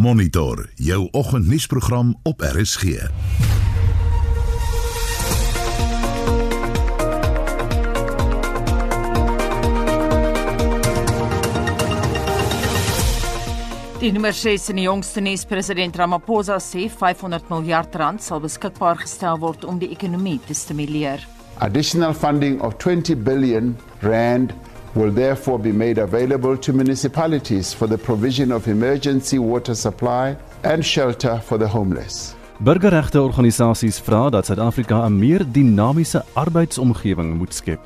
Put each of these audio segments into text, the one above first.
Monitor jou oggendnuusprogram op RSG. Die nommer 6 in die jongste nuus president Ramaphosa sê 500 miljard rand sal beskikbaar gestel word om die ekonomie te stimuleer. Additional funding of 20 billion rand will therefore be made available to municipalities for the provision of emergency water supply and shelter for the homeless. Burgerregte organisasies vra dat Suid-Afrika 'n meer dinamiese arbeidsomgewing moet skep.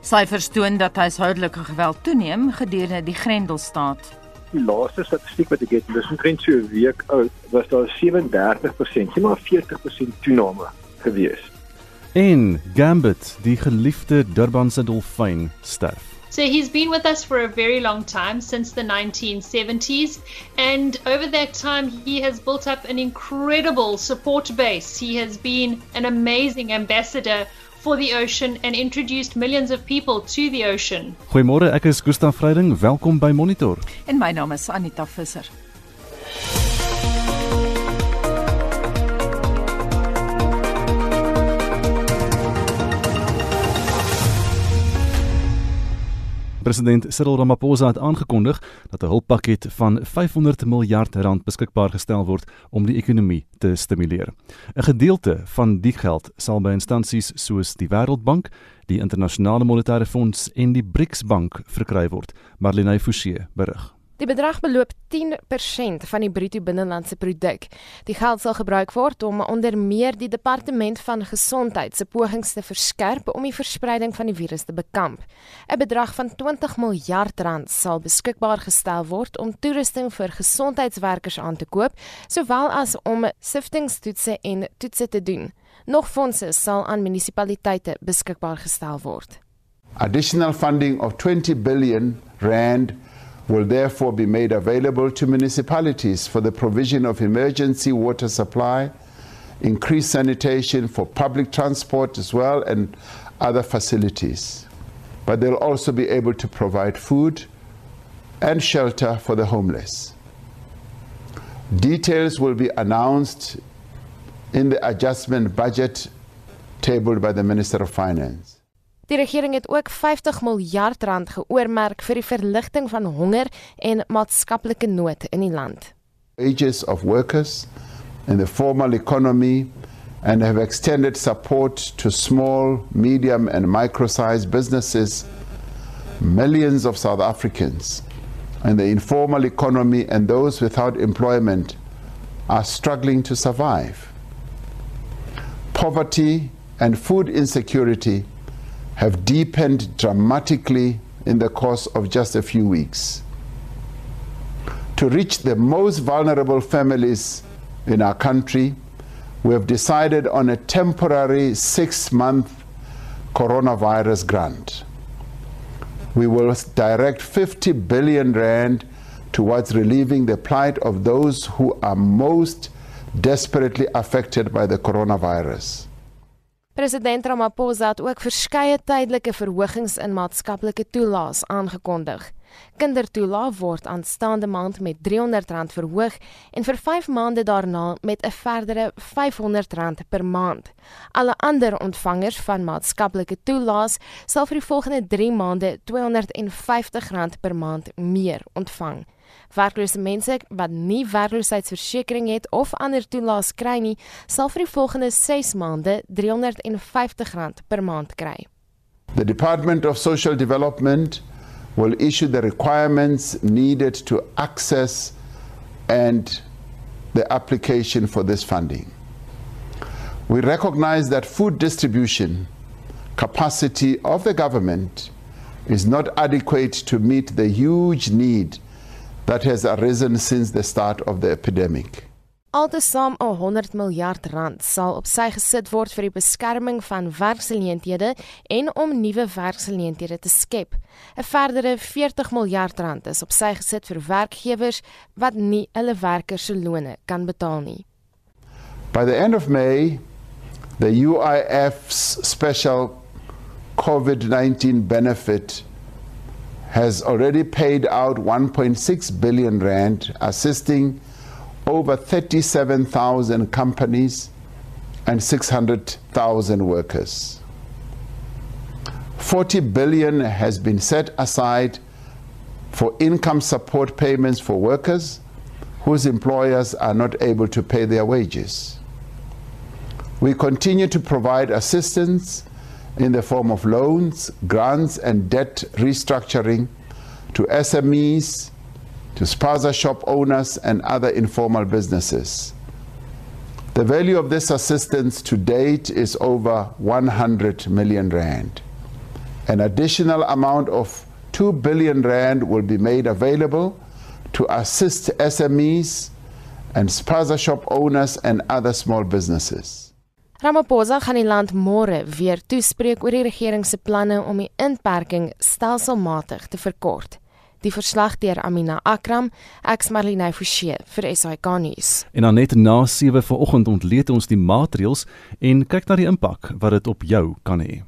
Syfers toon dat huishoudelike geweld toeneem gedurende die Grendelstaat die laaste statistiek wat ek het, dis omtrent so 'n week oud, was daar 37%, sien maar 40% toename gewees. En Gambit, die geliefde Durbanse dolfyn, sterf. So he's been with us for a very long time, since the 1970s. And over that time, he has built up an incredible support base. He has been an amazing ambassador for the ocean and introduced millions of people to the ocean. Goeiemôre, ek is Gustav Vreiding. Welkom by Monitor. En my naam is Anita Visser. President Cyril Ramaphosa het aangekondig dat 'n hulppakket van 500 miljard rand beskikbaar gestel word om die ekonomie te stimuleer. 'n Gedeelte van die geld sal by instansies soos die Wêreldbank, die Internasionale Monetaire Fonds en die BRICS Bank verkry word, Marlene Forsie berig. Die bedrag beloop 10% van die bruto binnelandse produk. Die geld sal gebruik word om onder meer die departement van gesondheid se pogings te verskerp om die verspreiding van die virus te bekamp. 'n Bedrag van 20 miljard rand sal beskikbaar gestel word om toerusting vir gesondheidswerkers aan te koop, sowel as om siftingstoetse en toetse te doen. Nog fondse sal aan munisipaliteite beskikbaar gestel word. Additional funding of 20 billion rand will therefore be made available to municipalities for the provision of emergency water supply, increased sanitation for public transport as well, and other facilities. But they'll also be able to provide food and shelter for the homeless. Details will be announced in the adjustment budget tabled by the Minister of Finance. Die regering het ook 50 miljard rand geoormerk vir die verligting van honger en maatskaplike nood in die land. Wages of workers in the formal economy and have extended support to small, medium and micro-sized businesses. Millions of South Africans in the informal economy and those without employment are struggling to survive. Poverty and food insecurity have deepened dramatically in the course of just a few weeks. To reach the most vulnerable families in our country, we have decided on a temporary six month coronavirus grant. We will direct 50 billion rand towards relieving the plight of those who are most desperately affected by the coronavirus. President Ramaphosa het ook verskeie tydelike verhogings in maatskaplike toelaas aangekondig. Kindertoelaas word aanstaande maand met R300 verhoog en vir 5 maande daarna met 'n verdere R500 per maand. Alle ander ontvangers van maatskaplike toelaas sal vir die volgende 3 maande R250 per maand meer ontvang. Werklose mense wat nie werkloosheidsversekering het of ander toelaas kry nie, sal vir die volgende 6 maande R350 per maand kry. The Department of Social Development will issue the requirements needed to access and the application for this funding. We recognize that food distribution capacity of the government is not adequate to meet the huge need that has arisen since the start of the epidemic. Altesaam 100 miljard rand sal op sy gesit word vir die beskerming van werksgeleenthede en om nuwe werksgeleenthede te skep. 'n Verdere 40 miljard rand is op sy gesit vir werkgewers wat nie hulle werkers se lone kan betaal nie. By the end of May, the UIF's special COVID-19 benefit has already paid out 1.6 billion rand assisting over 37,000 companies and 600,000 workers. 40 billion has been set aside for income support payments for workers whose employers are not able to pay their wages. We continue to provide assistance in the form of loans, grants, and debt restructuring to SMEs, to spaza shop owners, and other informal businesses. The value of this assistance to date is over 100 million rand. An additional amount of 2 billion rand will be made available to assist SMEs and spaza shop owners and other small businesses. Ramaphosa gaan die land môre weer toespreek oor die regering se planne om die inperking stelselmatig te verkort. Die verslag deur Amina Akram, ex Marlene Forsie vir SAK nuus. En dan net na 7 vanoggend ontleed ons die maatreëls en kyk na die impak wat dit op jou kan hê.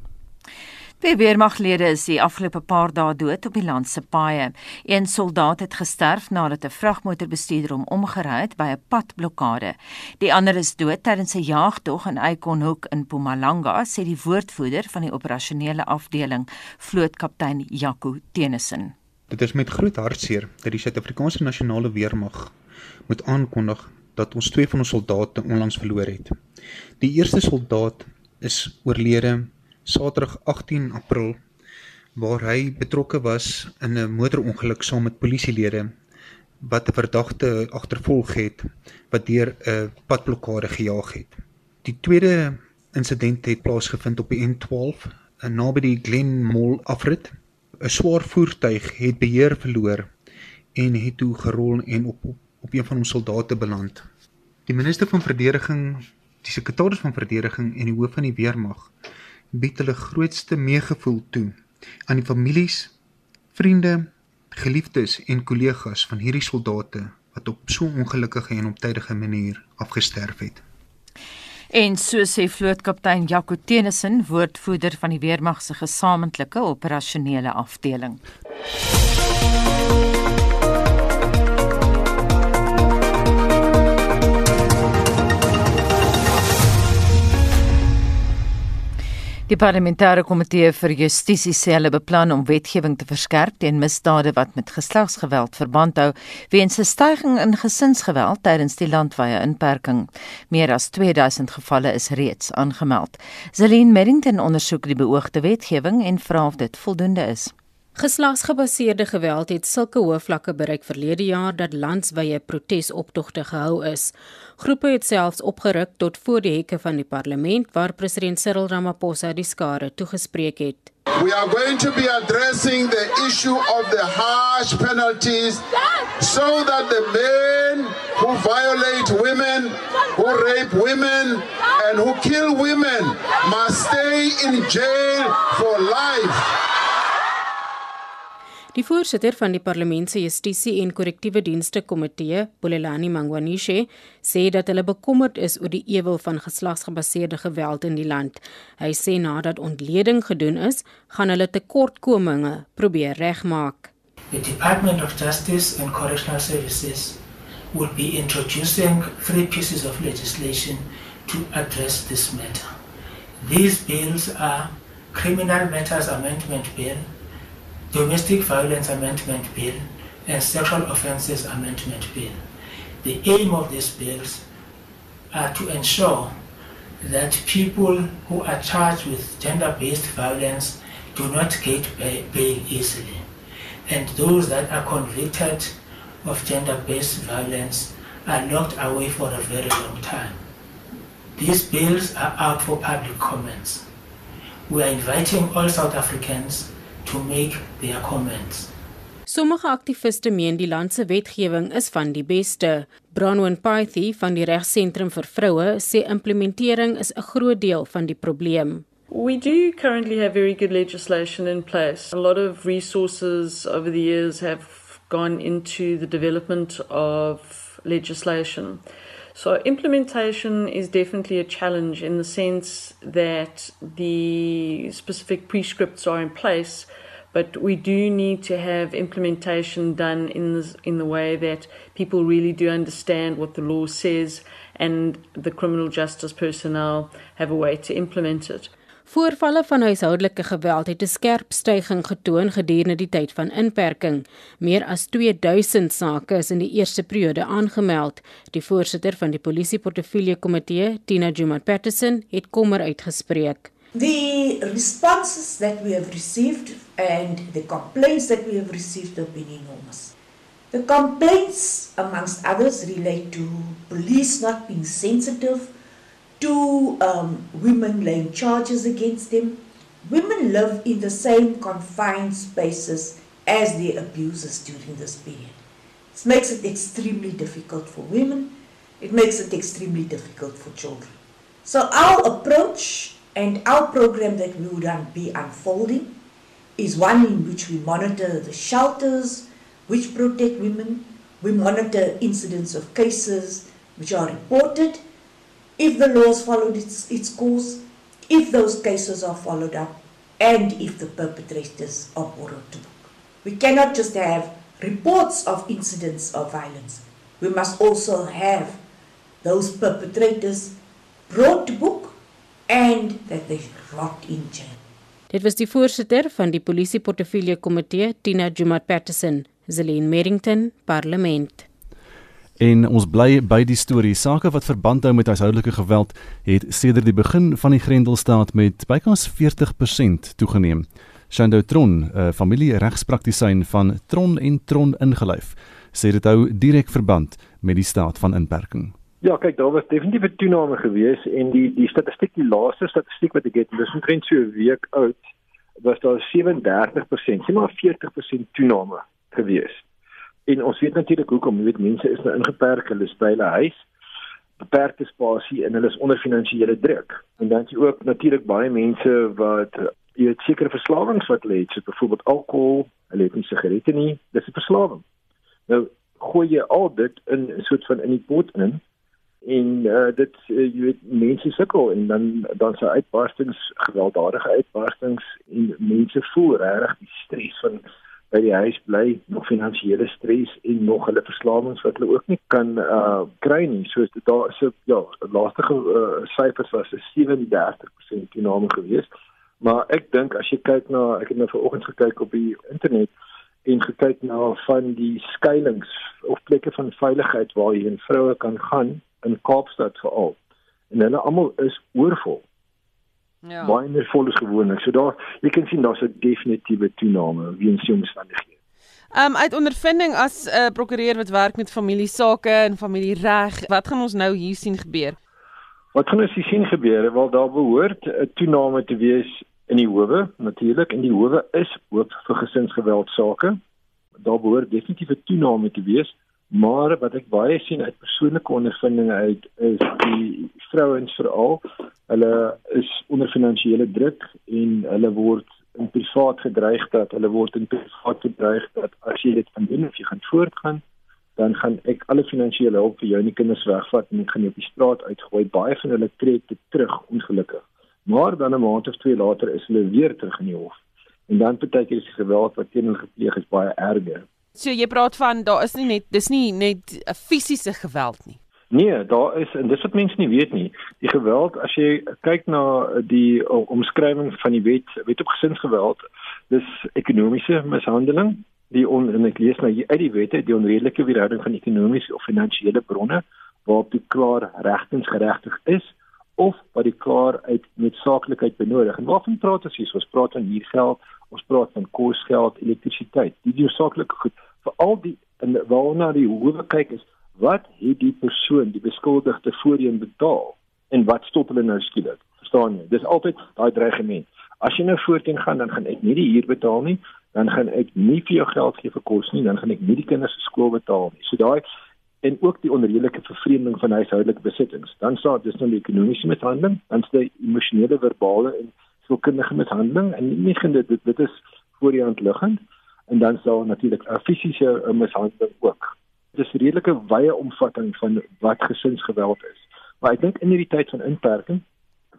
Die weermaglede is die afgelope paar dae dood op die land se paaie. Een soldaat het gesterf nadat 'n vragmotorbestuurder hom omgery het by 'n padblokkade. Die ander is dood tydens 'n jagtog in Eikonhoek in Mpumalanga, sê die woordvoerder van die operasionele afdeling, vlootkaptein Jaco Tenison. Dit is met groot hartseer dat die Suid-Afrikaanse nasionale weermag moet aankondig dat ons twee van ons soldate onlangs verloor het. Die eerste soldaat is oorlede Saterdag 18 April waar hy betrokke was in 'n motorongeluk saam met polisielede wat 'n verdagte agtervolg het wat deur 'n padblokkade gejaag het. Die tweede insident het plaasgevind op die N12 naby die Glen Mall afrit. 'n Swaar voertuig het beheer verloor en het toe gerol en op op, op een van ons soldate beland. Die minister van verdediging, die sekretaris van verdediging en die hoof van die weermag bied hulle grootste meegevoel toe aan die families, vriende, geliefdes en kollegas van hierdie soldate wat op so ongelukkige en optydige manier afgesterf het. En so sê vlootkaptein Jaco Tenison, woordvoerder van die weermag se gesamentlike operasionele afdeling. Die parlementêre komitee vir justisie sê hulle beplan om wetgewing te verskerp teen misdade wat met geslagsgeweld verband hou weens 'n stygings in gesinsgeweld tydens die landwyse inperking. Meer as 2000 gevalle is reeds aangemeld. Zelin Merrington ondersoek die beoogde wetgewing en vra of dit voldoende is. Geslagsgebaseerde geweld het sulke hoë vlakke bereik verlede jaar dat landswye protesoptogte gehou is. Groepe het selfs opgeruk tot voor die hekke van die parlement waar president Cyril Ramaphosa die skare toegespreek het. We are going to be addressing the issue of the harsh penalties so that the men who violate women, who rape women and who kill women must stay in jail for life. Die voorsitter van die Parlement se Justisie en Korrektiewe Dienste Komitee, Bolelani Mangwanishe, sê dat hulle bekommerd is oor die ewel van geslagsgebaseerde geweld in die land. Hy sê nadat ontleding gedoen is, gaan hulle tekortkominge probeer regmaak. The Department of Justice and Correctional Services will be introducing three pieces of legislation to address this matter. These bills are Criminal Matters Amendment Bill Domestic Violence Amendment Bill and Sexual Offences Amendment Bill. The aim of these bills are to ensure that people who are charged with gender-based violence do not get bail easily. And those that are convicted of gender-based violence are locked away for a very long time. These bills are out for public comments. We are inviting all South Africans to make their comments. Sommige aktiviste meen die land se wetgewing is van die beste. Bronwyn Pythie van die Regsentrum vir Vroue sê implementering is 'n groot deel van die probleem. We do currently have very good legislation in place. A lot of resources over the years have gone into the development of legislation. So implementation is definitely a challenge in the sense that the specific prescripts are in place, But we do need to have implementation done in the, in the way that people really do understand what the law says and the criminal justice personnel have a way to implement it. Voorvalle van huishoudelike geweld het 'n skerp stygings getoon gedurende die tyd van inperking. Meer as 2000 sake is in die eerste periode aangemeld. Die voorsitter van die polisieportefeulje komitee, Tina Jumat Patterson, het kommer uitgespreek. The responses that we have received and the complaints that we have received have been enormous. The complaints, amongst others, relate to police not being sensitive to um, women laying charges against them. Women live in the same confined spaces as their abusers during this period. This makes it extremely difficult for women. It makes it extremely difficult for children. So our approach and our program that we would be unfolding is one in which we monitor the shelters which protect women. We monitor incidents of cases which are reported. If the law is followed its, its course, if those cases are followed up, and if the perpetrators are brought to book. We cannot just have reports of incidents of violence. We must also have those perpetrators brought to book and that they rot in jail. Dit was die voorsitter van die polisieportefeulje komitee, Tina Jumat Patterson, Zelene Merrington, Parlement. En ons bly by die storie. Sake wat verband hou met huishoudelike geweld het sedert die begin van die Grendelstaat met bykans 40% toegeneem. Shando Tron, 'n familieregspraktisyn van Tron en Tron ingelyf, sê dit hou direk verband met die staat van inperking. Ja, kyk, daar was definitief 'n toename gewees en die die statistiek, die laaste statistiek wat ek het, dis omtrent so 'n week oud, was daar 37%, sien maar 40% toename gewees. En ons weet natuurlik hoekom, jy weet mense is nou ingeperk, hulle is by hulle huis, beperkte spasie en hulle is onder finansiële druk. En dan is ook natuurlik baie mense wat jy weet sekere verslawings wat hulle het, so byvoorbeeld alkohol, hulle het nie sigarette nie, dis 'n verslawing. Nou gooi jy al dit in 'n soort van in die pot in en uh, dit uh, jy weet mense sukkel en dan dan se uitbarstings gewelddadige uitbarstings en mense voel regtig die stres van by die huis bly nog finansiële stres en nog hulle verslawings wat hulle ook nie kan uh, kry nie. Soos dit daar so ja laaste uh, syfers was 'n 37% toename gewees maar ek dink as jy kyk na ek het nou vanoggend gekyk op die internet en gekyk na van die skuilings of plekke van veiligheid waar jy en vroue kan gaan in Kaapstad veral. En hulle almal is oorvol. Ja. Baie meer vol as gewoonlik. So daar jy kan sien daar's 'n definitiewe toename weens die omstandighede. Um, uit ondervinding as 'n uh, prokureur wat werk met familiesake en familiereg, wat gaan ons nou hier sien gebeur? Wat gaan ons hier sien gebeur? Wel daar behoort 'n toename te wees in die howe natuurlik en die howe is oop vir gesinsgeweld sake. Daar behoort definitief 'n toename te wees Maar wat ek baie sien uit persoonlike ondervindinge uit is die vrouens veral, hulle is onder finansiële druk en hulle word in privaat gedreig dat hulle word in privaat gedreig dat as jy dit van doen of jy gaan voortgaan, dan gaan ek alle finansiële hulp vir jou en die kinders wegvat en ek gaan jou op die straat uitgooi. Baie van hulle tree dit terug ongelukkig. Maar dan 'n maand of twee later is hulle weer terug in die hof. En dan partykeer is die geweld wat teen hulle gepleeg is baie erger. So jy praat van daar is nie net dis nie net 'n fisiese geweld nie. Nee, daar is en dis wat mense nie weet nie. Die geweld as jy kyk na die omskrywing van die wet, wet op gesinsgeweld, dis ekonomiese mishandeling, die on, en ek lees nou uit die wette die onredelike weerhouding van ekonomiese of finansiële bronne waarop die klaar regtens geregtig is of wat die klaar uit noodsaaklikheid benodig. En waarvan praat ons hier? Ons praat van huurgeld, ons praat van kosgeld, elektrisiteit. Die noodsaaklike goed vir al die en waarna die hoewe kyk is wat het die persoon, die beskuldigde voorheen betaal en wat stop hulle nou skielik? Verstaan jy? Dis altyd daai dreigement. As jy nou voorteen gaan, dan gaan ek nie die huur betaal nie, dan gaan ek nie vir jou geld gee vir kos nie, dan gaan ek nie die kinders se skool betaal nie. So daai en ook die onredelike vervreemding van huishoudelike besittings. Dan staan dis nou die ekonomiese mishandeling, dan die emosionele, verbale en sielkundige mishandeling en nie geen dit dit is voor die hand liggend en dan sal natuurlik fisiese mishandeling ook. Dit is 'n redelike wye omvatting van wat gesinsgeweld is. Maar ek dink in hierdie tyd van inperking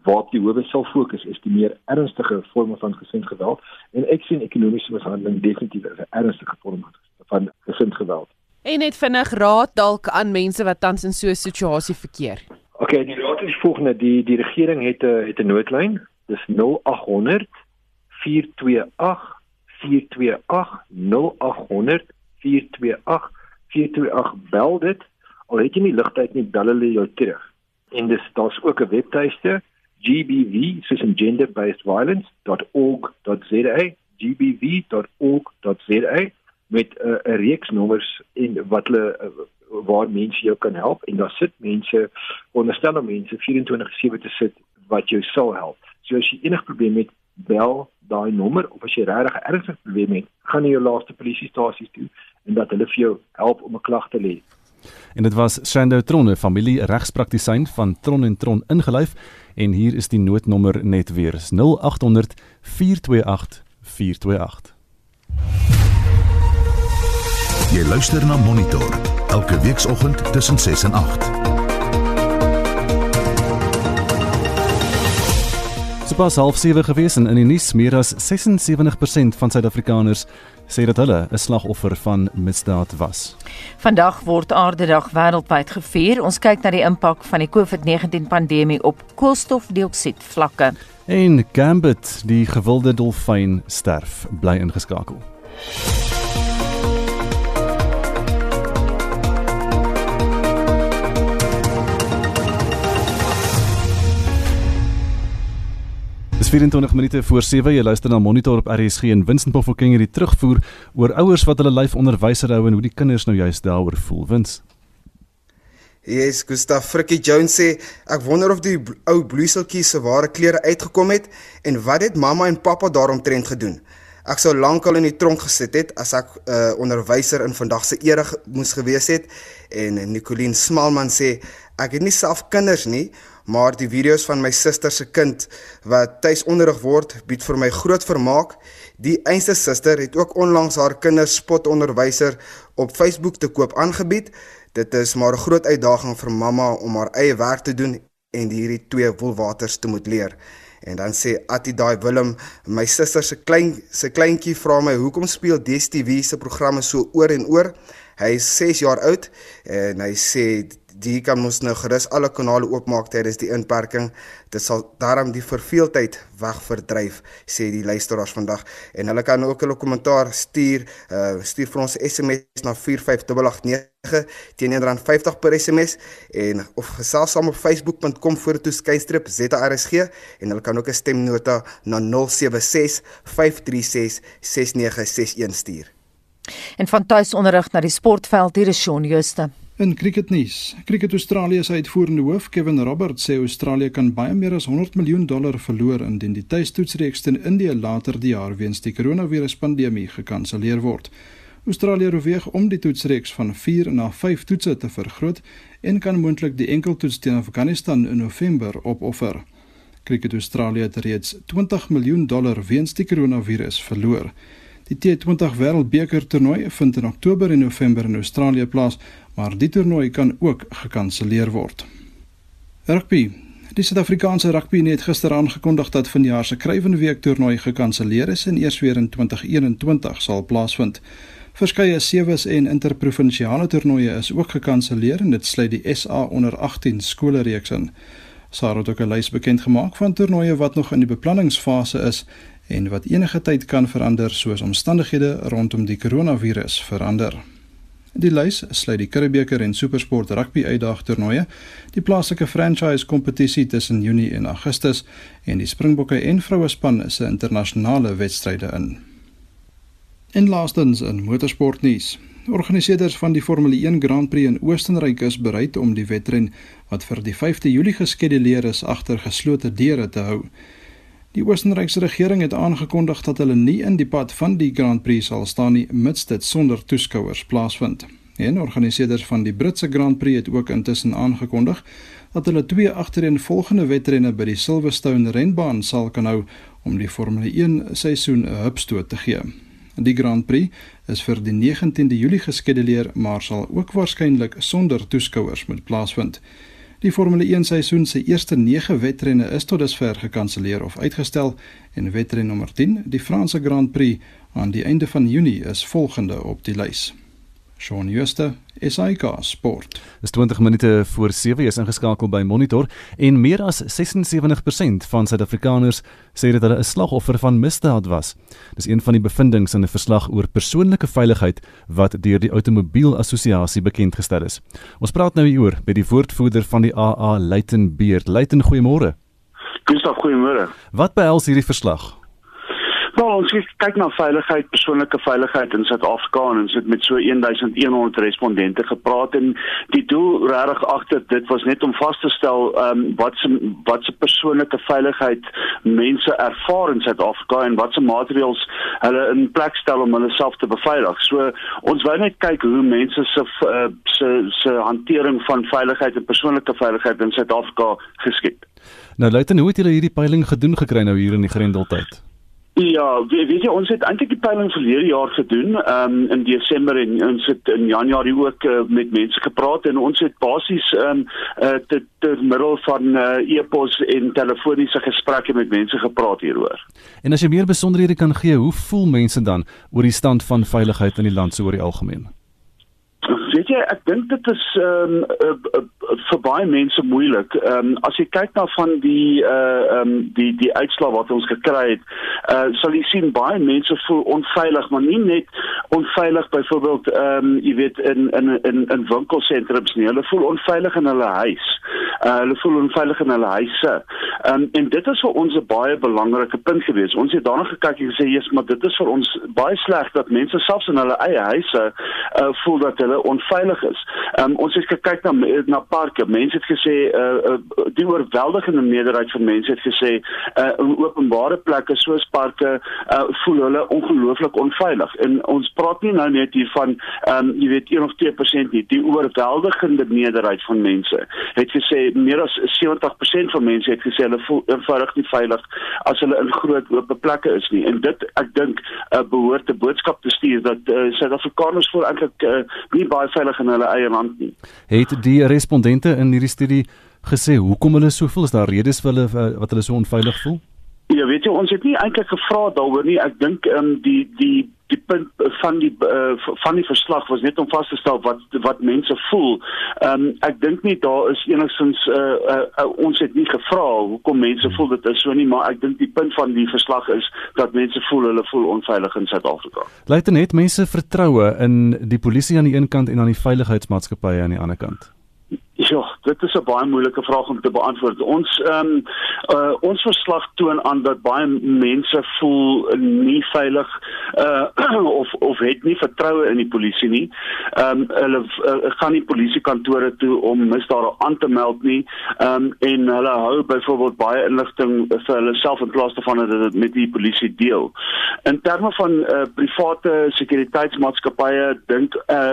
waarop die howe sal fokus is die meer ernstige vorme van gesinsgeweld en ek sien ekonomiese mishandeling definitief as 'n ernstige vorm van gesinsgeweld. En net vinnig raad dalk aan mense wat tans in so 'n situasie verkeer. OK, die raad is volgende, die die regering het 'n het 'n noodlyn. Dis 0800 428 428 0800 428 428 bel dit al het jy nie ligtyd nie bel hulle jou terug en dis daar's ook 'n webtuiste gbv soos in gender based violence.org.za gbv.org.za met 'n uh, reeks nommers en wat hulle uh, waar mense jou kan help en daar sit mense onderstel mense 24/7 te sit wat jou sal help. So as jy enige probleem het, bel daai nommer of as jy regtig 'n ernstige probleem het, gaan na jou laaste polisiestasie toe en dat hulle vir jou help om 'n klag te lê. En dit was Shando Tronne, familie regspraktisyn van Tron en Tron ingelyf en hier is die noodnommer net weer 0800 428 428. Jy luister na Monitor elke weekoggend tussen 6 en 8. Sopas half 7 gewees en in die nuus meer as 76% van Suid-Afrikaners sê dat hulle 'n slagoffer van misdaad was. Vandag word Aardedag wêreldwyd gevier. Ons kyk na die impak van die COVID-19 pandemie op koolstofdioksied vlakke. En Gambit, die gewilde dolfyn sterf, bly ingeskakel. 24 minute voor 7. Jy luister na Monitor op RSG en Vincent Poffelking hierdie terugvoer oor ouers wat hulle lyf onderwyser hou en hoe die kinders nou juist daaroor voel. Wins. Yes, Gustav Frikkie Jones sê ek wonder of die ou bloeseltjie se ware klere uitgekom het en wat het mamma en pappa daaromtrent gedoen. Ek sou lankal in die tronk gesit het as ek 'n uh, eh, onderwyser in vandag se ere moes gewees het en Nicoline Smalman sê ek het nie self kinders nie maar die video's van my suster se kind wat tuis onderrig word bied vir my groot vermaak. Die einste suster het ook onlangs haar kinders spotonderwyser op Facebook te koop aangebied. Dit is maar 'n groot uitdaging vir mamma om haar eie werk te doen en hierdie twee woelwaters te moet leer. En dan sê Attie daai Willem, my suster se klein se kleintjie vra my hoekom speel DStv se programme so oor en oor. Hy is 6 jaar oud en hy sê die kan ons nou gerus alle kanale oopmaak tydens die inperking. Dit sal daarom die verveeldheid wegverdryf, sê die luisteraars vandag. En hulle kan ook hulle kommentaar stuur, uh stuur vir ons SMS na 45889 teen R1.50 per SMS en of gesels saam op facebook.com vorentoe skynstrip ZRSG en hulle kan ook 'n stemnota na 076 536 6961 stuur. En van tuisonderrig na die sportveld hier is Shaun Jooste. In cricketnuus, Cricket Australië se uitvoerende hoof, Kevin Roberts, sê Australië kan baie meer as 100 miljoen dollar verloor indien die tuistoetsreeks teen Indië later die jaar weens die koronaviruspandemie gekanselleer word. Australië oorweeg om die toetsreeks van 4 na 5 toetse te vergroot en kan moontlik die enkeltoets teen Afghanistan in November opoffer. Cricket Australië het reeds 20 miljoen dollar weens die koronavirus verloor. Die T20 Wêreldbeker toernooi vind in Oktober en November in Australië plaas maar die toernooi kan ook gekanselleer word. Rugby. Die Suid-Afrikaanse rugby het gister aangekondig dat vanjaar se Kruiwenweek toernooi gekanselleer is en eers weer in 2021 sal plaasvind. Verskeie sewes en interprovinsiale toernooie is ook gekanselleer en dit sluit die SA onder 18 skole reeks in. SARA het ook 'n lys bekend gemaak van toernooie wat nog in die beplanningsfase is en wat enige tyd kan verander soos omstandighede rondom die koronavirus verander. Die lys sluit die Curriebeeker en Supersport rugby uitdagtoernooie, die plaaslike franchise kompetisie tussen Junie en Augustus en die Springbokke en vrouespan se internasionale wedstryde in. En laastens in motorsportnuus. Organiseerders van die Formule 1 Grand Prix in Oostenryk is bereid om die wedren wat vir die 5de Julie geskeduleer is agter geslote deure te hou. Die Oostenrykse regering het aangekondig dat hulle nie in die pad van die Grand Prix sal staan nie mits dit sonder toeskouers plaasvind. En organiseerders van die Britse Grand Prix het ook intussen aangekondig dat hulle twee agtereenvolgende wedrenne by die Silverstone renbaan sal kan hou om die Formule 1 seisoen 'n hupstoot te gee. Die Grand Prix is vir die 19de Julie geskeduleer, maar sal ook waarskynlik sonder toeskouers moet plaasvind. Die Formule 1 seisoen se eerste 9 wedrenne is tot dusver gekanselleer of uitgestel en wedren nommer 10, die Franse Grand Prix aan die einde van Junie is volgende op die lys. Shaun Schuster, SAK Sport. Dis 20 minute voor 7 is ingeskakel by Monitor en meer as 76% van Suid-Afrikaners sê dat hulle 'n slagoffer van misdaad was. Dis een van die bevindinge in 'n verslag oor persoonlike veiligheid wat deur die Outomobiel Assosiasie bekend gestel is. Ons praat nou hieroor by die woordvoerder van die AA, Luiten Beerd. Luiten, goeiemôre. Gustav, goeiemôre. Wat behels hierdie verslag? Nou, ons kyk na veiligheid, persoonlike veiligheid in Suid-Afrika en ons het met so 1100 respondente gepraat en die doel regtig agter dit was net om vas te stel ehm um, wat se wat se persoonlike veiligheid mense ervaar in Suid-Afrika en wat se maatreëls hulle in plek stel om hulle self te beveilig. So ons wou net kyk hoe mense se uh, se se hantering van veiligheid en persoonlike veiligheid in Suid-Afrika geskied. Nou luister, hoe het julle hierdie peiling gedoen gekry nou hier in die Grendeltyd? Ja, weet, weet jy ons het eintlik die peiling verlede jaar gedoen, ehm um, in Desember en ons het in Januarie ook uh, met mense gepraat en ons het basies ehm um, uh, te ter middel van uh, e-pos en telefoniese gesprekke met mense gepraat hieroor. En as jy meer besonderhede kan gee, hoe voel mense dan oor die stand van veiligheid in die land so oor die algemeen? Weet jy, ek dink dit is ehm um, uh, uh, vir baie mense moeilik. Ehm um, as jy kyk na van die uh ehm um, die die uitslae wat ons gekry het, uh sal jy sien baie mense voel onveilig, maar nie net onveilig byvoorbeeld ehm um, jy weet in in in in winkelsentrums nie. Hulle voel onveilig in hulle huis. Uh hulle voel onveilig in hulle huise. Um, en dit is vir ons 'n baie belangrike punt gewees. Ons het daarna gekyk en gesê, "Jesus, maar dit is vir ons baie sleg dat mense selfs in hulle eie huise uh voel dat hulle onveilig is. Um, ons het gekyk na na parke. Mense het gesê uh, uh die oorweldigende meerderheid van mense het gesê uh in openbare plekke soos parke uh voel hulle ongelooflik onveilig. En ons praat nie nou net hier van um, jy weet 1 of 2% nie. Die oorweldigende meerderheid van mense het gesê meer as 70% van mense het gesê hulle voel eenvoudig nie veilig as hulle in groot oop plekke is nie. En dit ek dink uh, behoort 'n boodskap te stuur dat uh, Suid-Afrikaners voel eintlik uh, nie baie veilig in hulle eie land nie. Het die respondente in hierdie studie gesê hoekom hulle so voel? Is daar redes vir hulle uh, wat hulle so onveilig voel? Ja, weet jy, ons het nie eintlik gevra daaroor nie. Ek dink ehm um, die die die punt van die uh, van die verslag was net om vas te stel wat wat mense voel. Ehm um, ek dink nie daar is enigstens uh, uh, uh, ons het nie gevra hoekom mense voel dit is so nie, maar ek dink die punt van die verslag is dat mense voel hulle voel onveilig in Suid-Afrika. Luister net mense vertroue in die polisie aan die een kant en aan die veiligheidsmaatskappye aan die ander kant. Ja, dit is 'n baie moeilike vraag om te beantwoord. Ons ehm um, uh ons verslag toon aan dat baie mense voel nie veilig uh of of het nie vertroue in die polisie nie. Ehm um, hulle uh, gaan nie polisiekantore toe om misdade aan te meld nie. Ehm um, en hulle hou byvoorbeeld baie inligting vir hulle self in plaas daarvan dat dit met die polisie deel. In terme van uh private sekuriteitsmaatskappye dink uh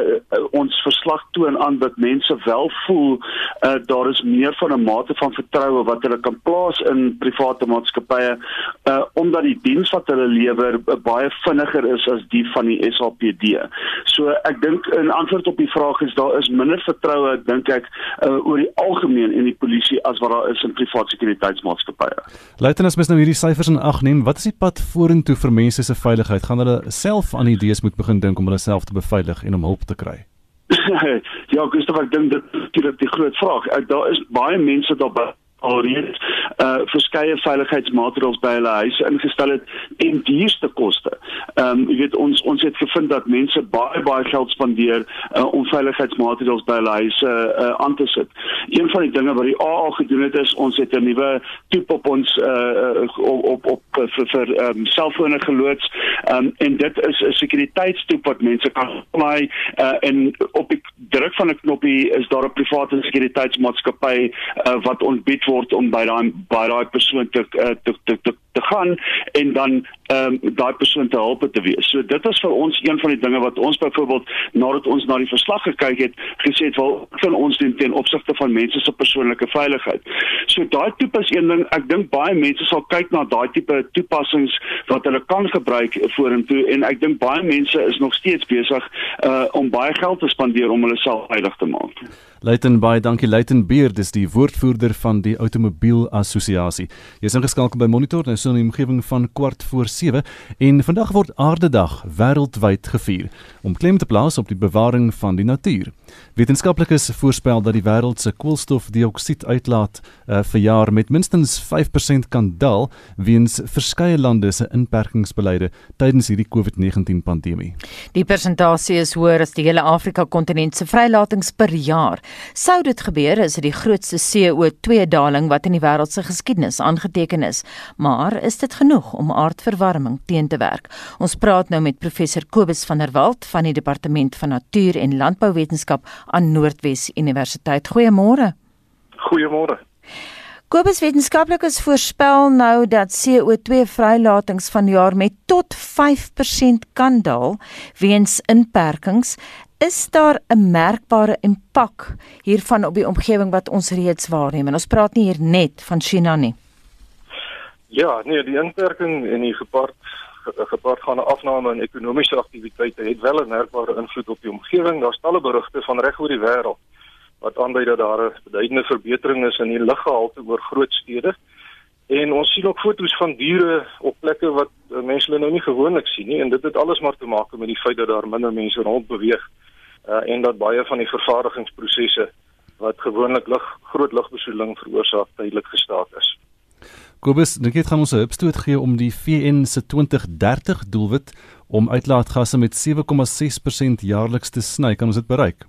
ons verslag toon aan dat mense wel voel uh, daar is meer van 'n mate van vertroue wat hulle kan plaas in private maatskappye uh, omdat die diens wat hulle lewer uh, baie vinniger is as die van die SAPD. So ek dink in antwoord op die vraag is daar is minder vertroue dink ek uh, oor die algemeen in die polisie as wat daar is in private sekuriteitsmaatskappye. Luitenant mens nou hierdie syfers in ag neem, wat is die pad vorentoe vir mense se veiligheid? Gaan hulle self aan idees moet begin dink om hulle self te beveilig en om hulp te kry? ja, Gustav, ek dink dit is die groot vraag. Daar is baie mense daar alreeds uh verskeie veiligheidsmaatreëls by hulle huise ingestel het en duurste koste. Ehm um, jy weet ons ons het gevind dat mense baie baie geld spandeer uh, om veiligheidsmaatreëls by hulle huise uh, aan te sit. Een van die dinge wat die AA gedoen het is ons het 'n nuwe toep op ons uh op op, op vir vir ehm um, selfone geloods. Ehm um, en dit is 'n sekuriteitstoep wat mense kan laai uh en op die druk van 'n knoppie is daar 'n private sekuriteitsmaatskappy uh, wat ontbied word om by daai by daai persoon te, eh, te te te te gaan en dan um, daai persoon te help te wees. So dit is vir ons een van die dinge wat ons byvoorbeeld nadat ons na die verslag gekyk het, gesê het wel van ons doen ten opsigte van mense se persoonlike veiligheid. So daai tipe is een ding, ek dink baie mense sal kyk na daai tipe toepassings wat hulle kan gebruik vorentoe en ek dink baie mense is nog steeds besig uh om baie geld te spandeer om hulle self veilig te maak. Luiten baie dankie Luiten Beer, dis die woordvoerder van die Automobiel Assosiasie. Jy's ingeskakel by Monitor nou so 'n omgewing van kwart voor 7 en vandag word Aardedag wêreldwyd gevier om klem te plaas op die bewaring van die natuur. Wetenskaplikes voorspel dat die wêreld se koolstofdioksied uitlaat uh, vir jaar met minstens 5% kan daal weens verskeie lande se inperkingsbeleide tydens hierdie COVID-19 pandemie. Die persentasie is hoër as die hele Afrika kontinent se vrylatings per jaar. Sou dit gebeur, is dit die grootste CO2 daling wat in die wêreld se geskiedenis aangeteken is. Maar is dit genoeg om aardverwarming teen te werk? Ons praat nou met professor Kobus van der Walt van die departement van natuur en landbouwetenskap aan Noordwes Universiteit. Goeiemôre. Goeiemôre. Kobus wetenskaplikes voorspel nou dat CO2 vrylatings vanjaar met tot 5% kan daal weens inperkings is daar 'n merkbare impak hiervan op die omgewing wat ons reeds waarneem en ons praat nie hier net van China nie. Ja, nee, die inperking en die gepaard gepaardgaande afname in ekonomiese aktiwiteite het wel 'n merkbare invloed op die omgewing. Daar's talle berigte van reg oor die wêreld wat aandui dat daar 'n beduidende verbetering is in die luggehalte oor groot stede. En ons sien ook foto's van diere op plekke wat mense hulle nou nie gewoonlik sien nie en dit het alles maar te maak met die feit dat daar minder mense rond beweeg uh, en dat baie van die vervaardigingsprosesse wat gewoonlik lug groot lugbesoedeling veroorsaak tydelik gestaak is. Kobus, dink jy dit gaan ons 'n hupstoot gee om die VN se 2030 doelwit om uitlaatgasse met 7,6% jaarliks te sny? Kan ons dit bereik?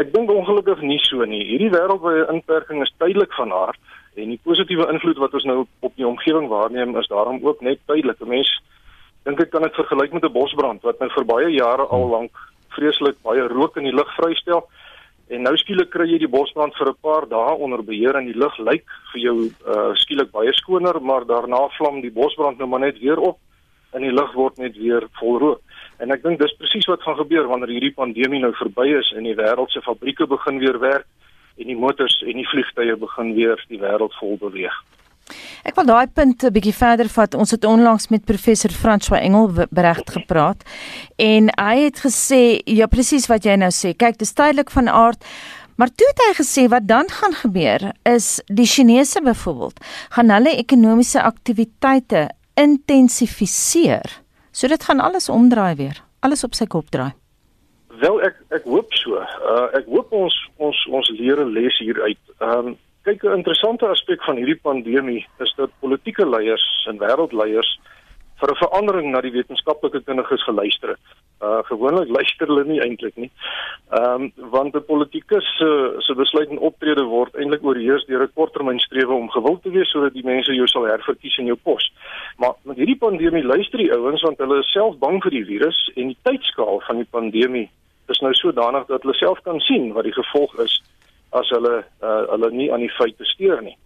Ek dink ongelukkig nie so nie. Hierdie wêreldwye inperking is tydelik van aard en die positiewe invloed wat ons nou op die omgewing waarneem is daarom ook net tydelik. 'n Mens dink ek kan dit vergelyk met 'n bosbrand wat nou vir baie jare al lank vreeslik baie rook in die lug vrystel. En nou skielik kry jy die bosbrand vir 'n paar dae onder beheer en die lug lyk vir jou uh skielik baie skoner, maar daarna vlam die bosbrand nou maar net weer op en die lug word net weer vol rook. En ek dink dis presies wat gaan gebeur wanneer hierdie pandemie nou verby is en die wêreld se fabrieke begin weer werk en die motors en die vliegtye begin weer die wêreld vol beweeg. Ek wil daai punt 'n bietjie verder vat. Ons het onlangs met professor François Engel bereg gepraat en hy het gesê ja presies wat jy nou sê. Kyk, dis tydelik van aard. Maar toe het hy gesê wat dan gaan gebeur is die Chinese byvoorbeeld gaan hulle ekonomiese aktiwiteite intensifiseer. So dit gaan alles omdraai weer. Alles op sy kop draai. Wel ek ek hoop so. Uh ek hoop ons ons ons leer 'n les hieruit. Ehm um, kyk 'n interessante aspek van hierdie pandemie is dat politieke leiers en wêreldleiers vir 'n verandering na die wetenskaplike kundiges geluister het. Uh gewoonlik luister hulle nie eintlik nie. Ehm um, want 'n politikus se uh, se besluit en optrede word eintlik oorheers deur 'n korttermynstrewe om gewild te wees sodat die mense jou sal herverkies in jou pos. Maar met hierdie pandemie luister die ouens want hulle is self bang vir die virus en die tydskaal van die pandemie is nou sodanig dat hulle self kan sien wat die gevolg is as hulle uh, hulle nie aan die feite steur nie.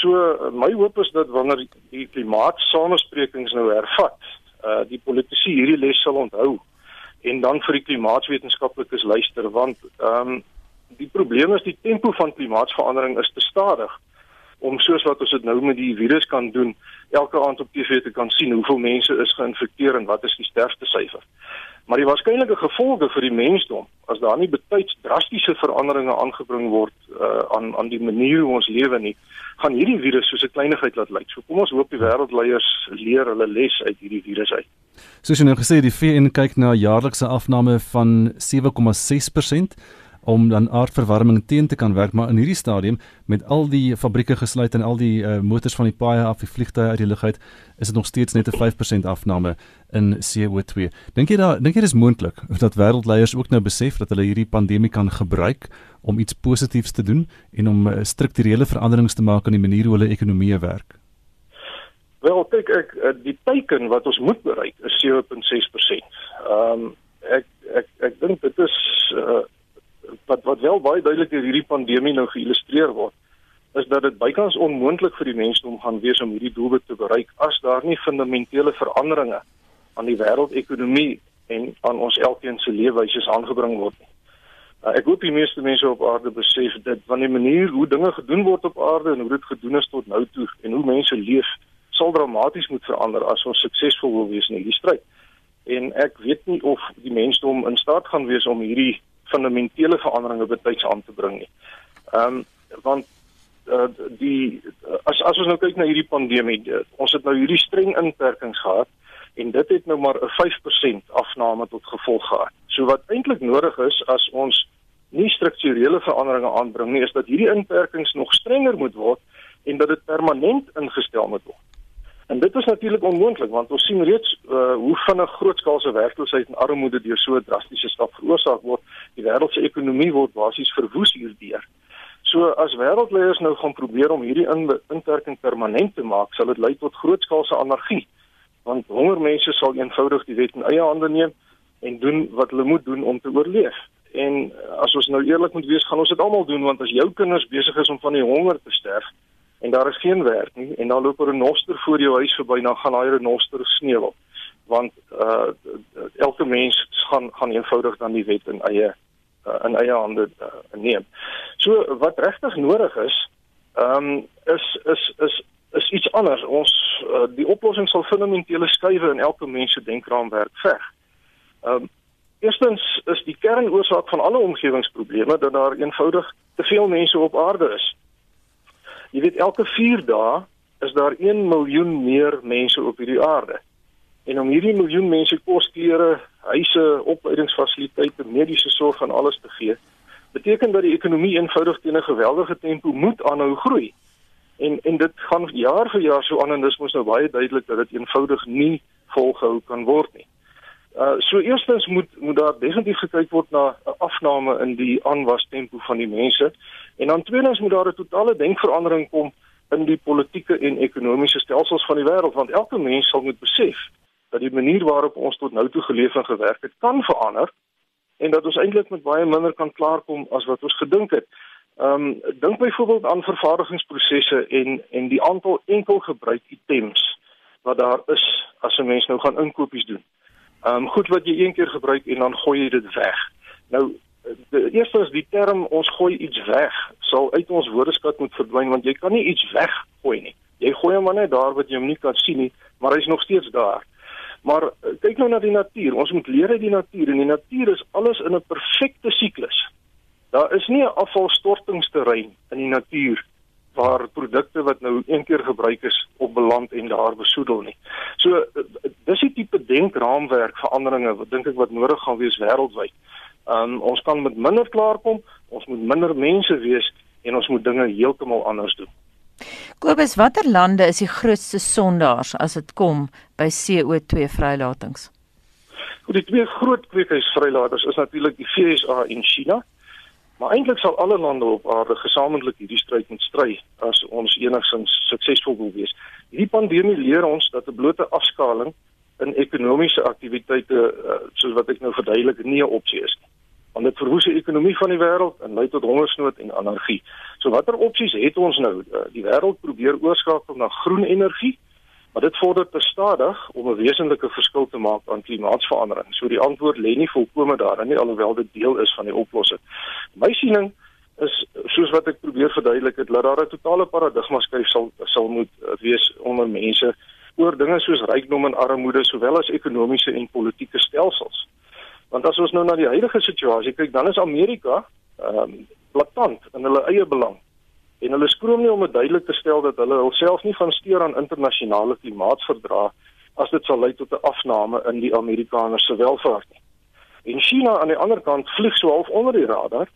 So uh, my hoop is dat wanneer die klimaatsamesprekings nou hervat, uh die politici hierdie les sal onthou en dan vir die klimaatswetenskaplikes luister want ehm um, die probleem is die tempo van klimaatsverandering is te stadig om soos wat ons dit nou met die virus kan doen elke aand op TV te kan sien hoeveel mense is geïnfekteer en wat is die sterftesyfer. Maar die waarskynlike gevolge vir die mensdom as daar nie betyds drastiese veranderinge aangebring word uh, aan aan die manier hoe ons lewe nie, gaan hierdie virus soos 'n kleinigheid laat lyk. So kom ons hoop die wêreldleiers leer hulle les uit hierdie virus uit. Soos jy nou gesê die VN kyk na jaarlikse afname van 7,6% om dan aardverwarming teen te kan werk, maar in hierdie stadium met al die fabrieke gesluit en al die uh, motors van die paaie af, die vliegtye uit die lug uit, is dit nog steeds net 'n 5% afname in CO2. Dink jy daar dink jy dis moontlik dat wêreldleiers ook nou besef dat hulle hierdie pandemie kan gebruik om iets positiefs te doen en om uh, strukturele veranderings te maak aan die manier hoe hulle ekonomieë werk? Wel, kyk ek eh, die teiken wat ons moet bereik is 7.6%. Ehm um, ek ek ek dink dit is uh, wat wat wel baie duidelik deur hierdie pandemie nou geïllustreer word is dat dit bykans onmoontlik vir die mensdom gaan wees om hierdie doelwit te bereik as daar nie fundamentele veranderinge aan die wêreldekonomie en aan ons elkeen se leefwyse aangebring word nie. Uh, ek hoop die meeste mense op aarde besef dit van die manier hoe dinge gedoen word op aarde en hoe dit gedoen is tot nou toe en hoe mense leef sal dramaties moet verander as ons suksesvol wil wees in hierdie stryd. En ek weet nie of die mensdom in staat gaan wees om hierdie fundamentele veranderinge betyds aan te bring nie. Ehm um, want uh, die as as ons nou kyk na hierdie pandemie, uh, ons het nou hierdie streng inperkings gehad en dit het nou maar 'n 5% afname tot gevolg gehad. So wat eintlik nodig is as ons nie strukturele veranderinge aanbring nie, is dat hierdie inperkings nog strenger moet word en dat dit permanent ingestel moet word. En dit is natuurlik onmoontlik want ons sien reeds uh, hoe vinnig grootskaalse werkloosheid en armoede deur so 'n drastiese stap veroorsaak word. Die wêreld se ekonomie word basies verwoes hierdeur. So as wêreldleiers nou gaan probeer om hierdie inperking permanent te maak, sal dit lei tot grootskaalse anargie want hongermense sal eenvoudig die wet in eie hande neem en doen wat hulle moet doen om te oorleef. En eh, as ons nou eerlik moet wees, gaan ons dit almal doen want as jou kinders besig is om van die honger te sterf en daar is geen werk nie en dan loop 'n renoster voor jou huis verby, dan gaan daai renoster sneeu. Want uh elke mens gaan gaan eenvoudig dan die wet in eie uh, in eie hande uh, neem. So wat regtig nodig is, ehm um, is is is is iets anders. Ons uh, die oplossing sal fundamentele skuwe in elke mens se denkraamwerk veg. Ehm um, eerstens is die kernoorsaak van alle omgewingsprobleme dat daar eenvoudig te veel mense op aarde is. Jy weet elke 4 dae is daar 1 miljoen meer mense op hierdie aarde. En om hierdie miljoen mense kos, klere, huise, opleidingsfasiliteite, mediese sorg en alles te gee, beteken dat die ekonomie eenvoudig teen 'n geweldige tempo moet aanhou groei en en dit gaan jaar vir jaar so aan en dis mos nou baie duidelik dat dit eenvoudig nie volgehou kan word nie. Uh so eerstens moet moet daar definitief gekyk word na 'n afname in die aanwas tempo van die mense en dan tweedens moet daar 'n totale denkverandering kom in die politieke en ekonomiese stelsels van die wêreld want elke mens sal moet besef dat die manier waarop ons tot nou toe geleef en gewerk het kan verander en dat ons eintlik met baie minder kan klaarkom as wat ons gedink het. Ehm um, dink byvoorbeeld aan vervaardigingsprosesse en en die aantal enkelgebruik items wat daar is as 'n mens nou gaan inkopies doen. Ehm um, goed wat jy een keer gebruik en dan gooi jy dit weg. Nou die eerste is die term ons gooi iets weg sal uit ons woordeskat moet verdwyn want jy kan nie iets weggooi nie. Jy gooi hom net daar wat jy hom nie kan sien nie, maar hy's nog steeds daar. Maar eh, kyk nou na die natuur. Ons moet leer uit die natuur en die natuur is alles in 'n perfekte siklus. Daar is nie 'n afvalstortingsterrein in die natuur waar produkte wat nou een keer gebruik is op beland en daar besoedel nie. So dis die tipe denkraamwerk veranderinge wat dink ek wat nodig gaan wees wêreldwyd. Um ons kan met minder klaarkom, ons moet minder mense wees en ons moet dinge heeltemal anders doen. Kobus, watter lande is die grootste sondaars as dit kom by CO2 vrylatings? Goed, die twee groot kweekhuisvrylaters is natuurlik die VSA en China. Maar eintlik sal alle lande op aarde gesamentlik hierdie stryd moet stry as ons enigsins suksesvol wil wees. Hierdie pandemie leer ons dat 'n blote afskaling in ekonomiese aktiwiteite uh, soos wat ek nou verduidelik nie 'n opsie is nie. Want dit verwoes die ekonomie van die wêreld en lei tot hongersnood en anargie. So watter opsies het ons nou? Uh, die wêreld probeer oorskakel na groen energie Maar dit vorder te stadig om 'n wesenlike verskil te maak aan klimaatsverandering. So die antwoord lê nie volkome daarin nie alhoewel dit deel is van die oplossing. My siening is soos wat ek probeer verduidelik het, dat daar 'n totale paradigma skuif sal sal moet uh, wees onder mense oor dinge soos rykdom en armoede sowel as ekonomiese en politieke stelsels. Want as ons nou na die huidige situasie kyk, dan is Amerika ehm um, blaatant in hulle eie belang en hulle skroom nie om dit duidelik te stel dat hulle hulself nie gaan steur aan internasionale klimaatsverdrae as dit sal lei tot 'n afname in die Amerikaners se welvaart. En China aan die ander kant vlieg so half onder die radar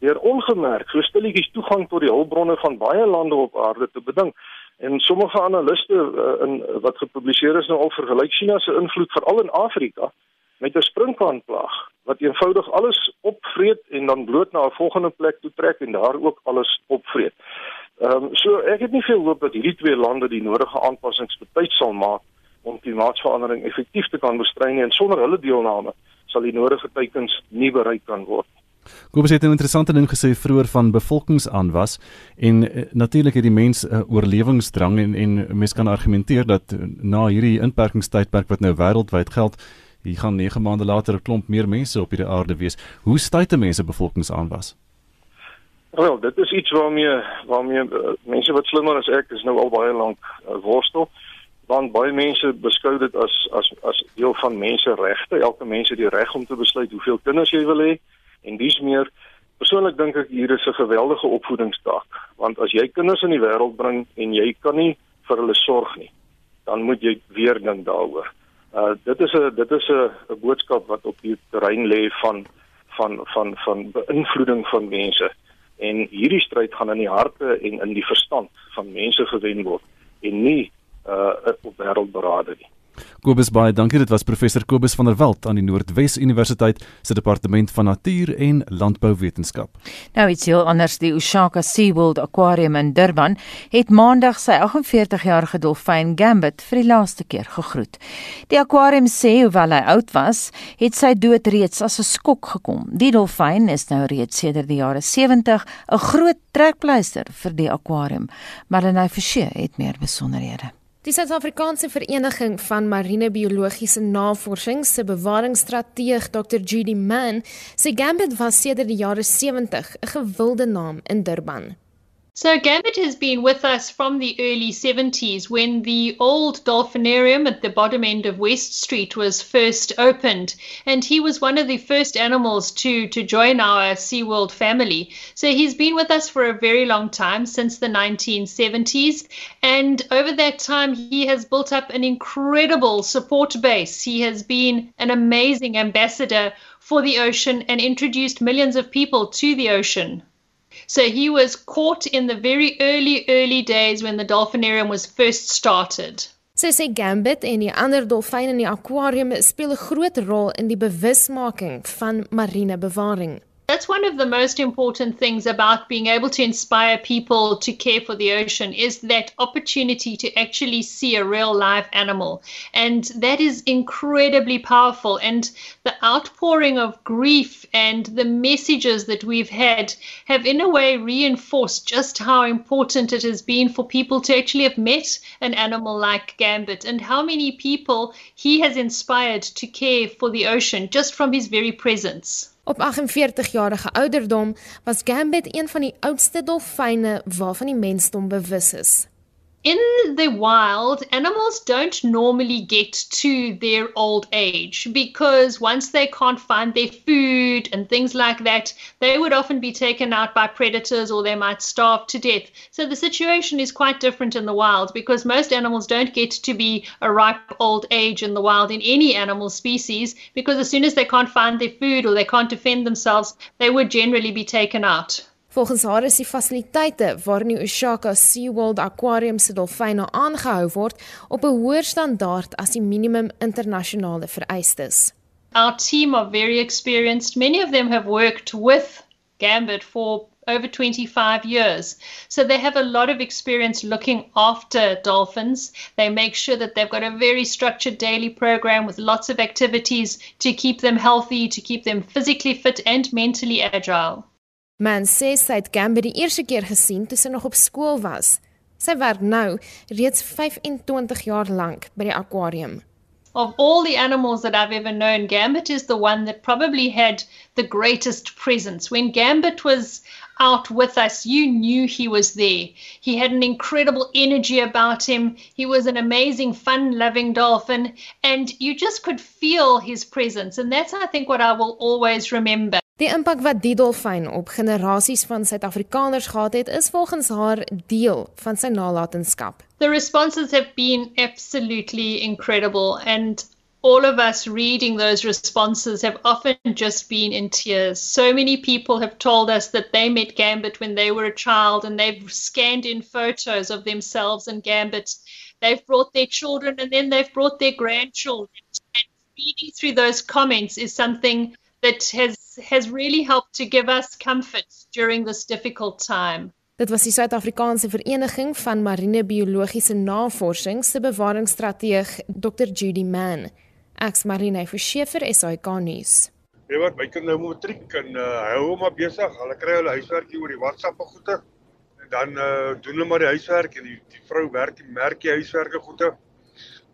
deur ongemerk so stilletjies toegang tot die hulpbronne van baie lande op aarde te beding. En sommige analiste uh, in wat gepubliseer is nou al vergelyk China se invloed veral in Afrika met 'n sprinkaanplaag wat eenvoudig alles opvreet en dan bloot na 'n volgende plek toe trek en daar ook alles opvreet. Ehm um, so ek het nie veel hoop dat hierdie twee lande die nodige aanpassings betyds sal maak om klimaatsverandering effektief te kan bestry nie en sonder hulle deelname sal die nodige teikens nie bereik kan word. Kobus het 'n interessante ding gesê vroeër van bevolkingsaanwas en uh, natuurlik het die mens 'n uh, oorlewingsdrang en en mens kan argumenteer dat uh, na hierdie inperkingstydperk wat nou wêreldwyd geld, hier gaan 9 maande later 'n klomp meer mense op hierdie aarde wees. Hoe stuit mense bevolkingsaanwas? Wel, dit is iets waarmee waarmee uh, mense wat slimmer as ek is nou al baie lank uh, worstel want baie mense beskou dit as as as deel van menseregte. Elke mens het die reg om te besluit hoeveel kinders jy wil hê en dis meer persoonlik dink ek hier is 'n geweldige opvoedingstak want as jy kinders in die wêreld bring en jy kan nie vir hulle sorg nie, dan moet jy weer dink daaroor. Uh dit is 'n dit is 'n boodskap wat op die terrein lê van van van van beïnvloeding van mense. En hierdie stryd gaan in die harte en in die verstand van mense gewen word en nie uh op wêreldberade nie. Kobus baie dankie. Dit was professor Kobus van der Walt aan die Noordwes Universiteit se departement van natuur en landbouwetenskap. Nou iets heel anders, die Ushaka SeaWorld Aquarium in Durban het maandag sy 48-jarige dolfyn Gambit vir die laaste keer gegroet. Die aquarium sê hoewel hy oud was, het sy dood reeds as 'n skok gekom. Die dolfyn is nou reeds sedert die jare 70 'n groot trekpleister vir die aquarium. Marlenae Forsie het meer besonderhede. Die Suid-Afrikaanse Vereniging van Marine Biologiese Navorsing se bewaringsstrateeg Dr. Judy Mann sê Gambit was sedert die jare 70 'n gewilde naam in Durban. So Gambit has been with us from the early 70s when the old dolphinarium at the bottom end of West Street was first opened. And he was one of the first animals to, to join our SeaWorld family. So he's been with us for a very long time, since the 1970s. And over that time, he has built up an incredible support base. He has been an amazing ambassador for the ocean and introduced millions of people to the ocean. So he was caught in the very early, early days when the dolphinarium was first started. Sy sê Gambit en die ander dolfyne in die akwarium speel 'n groot rol in die bewusmaking van marine bewaring. That's one of the most important things about being able to inspire people to care for the ocean is that opportunity to actually see a real live animal. And that is incredibly powerful. And the outpouring of grief and the messages that we've had have, in a way, reinforced just how important it has been for people to actually have met an animal like Gambit and how many people he has inspired to care for the ocean just from his very presence. Op 48-jarige ouderdom was Gambit een van die oudste dolfyne waarvan die mensdom bewus is. In the wild, animals don't normally get to their old age because once they can't find their food and things like that, they would often be taken out by predators or they might starve to death. So the situation is quite different in the wild because most animals don't get to be a ripe old age in the wild in any animal species because as soon as they can't find their food or they can't defend themselves, they would generally be taken out. Volgens haar is die fasiliteite waarin die Oshaka SeaWorld Aquarium se dolfyne aangehou word op 'n hoër standaard as die minimum internasionale vereistes. Our team are very experienced. Many of them have worked with Gambit for over 25 years. So they have a lot of experience looking after dolphins. They make sure that they've got a very structured daily program with lots of activities to keep them healthy, to keep them physically fit and mentally agile. Man sê sy het Gambit die eerste keer gesien toe sy nog op skool was. Sy werk nou reeds 25 jaar lank by die akwarium. Of all the animals that I've ever known, Gambit is the one that probably had the greatest presence. When Gambit was out with us, you knew he was there. He had an incredible energy about him. He was an amazing, fun loving dolphin, and you just could feel his presence. And that's, I think, what I will always remember. Die impak wat die dolfyn op generasies van Suid-Afrikaners gehad het, is volgens haar deel van sy nalatenskap. The responses have been absolutely incredible and all of us reading those responses have often just been in tears. So many people have told us that they met Gambit when they were a child and they've scanned in photos of themselves and Gambit. They've brought their children and then they've brought their grandchildren. And reading through those comments is something that has has really helped to give us comfort during this difficult time. Dit was die Suid-Afrikaanse Vereniging van Marine Biologiese Navorsing se bewaringsstrateeg Dr Judy Mann. Ek's Marine Verschiefer SAK nuus. Jy wat my kind nou matriek en uh, hou hom maar besig. Hulle kry hulle huiswerkie oor die WhatsApp goede. En dan uh, doen hulle maar die huiswerk en die, die vrou werk die merkie huiswerke goede.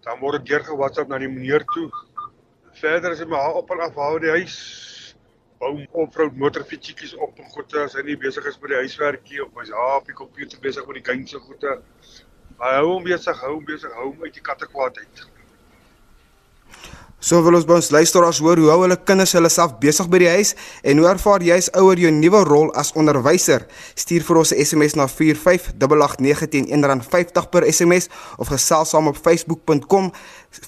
Dan word dit deur ge-WhatsApp na die meneer toe. Verder is dit maar op en af hou die huis. Bou op vrou motorfietsjies op en goede as hy nie besig is met die huiswerkie of hy's daar op die komputer besig met die kindse goede. Hy hou hom besig, hou hom besig, hou hom uit die katte kwaadheid. So wil ons by ons luisteraars hoor hoe hou hulle kinders hulle self besig by die huis en hoe ervaar jy as ouer jou nuwe rol as onderwyser? Stuur vir ons 'n SMS na 45889 R1.50 per SMS of gesels saam op facebook.com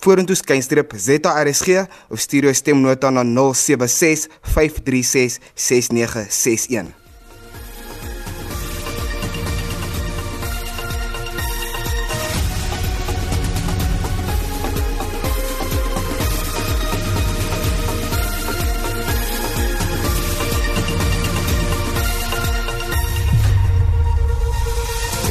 vorentoe skynstreep ZARSG of stuur jou stemnota na 076 536 6961.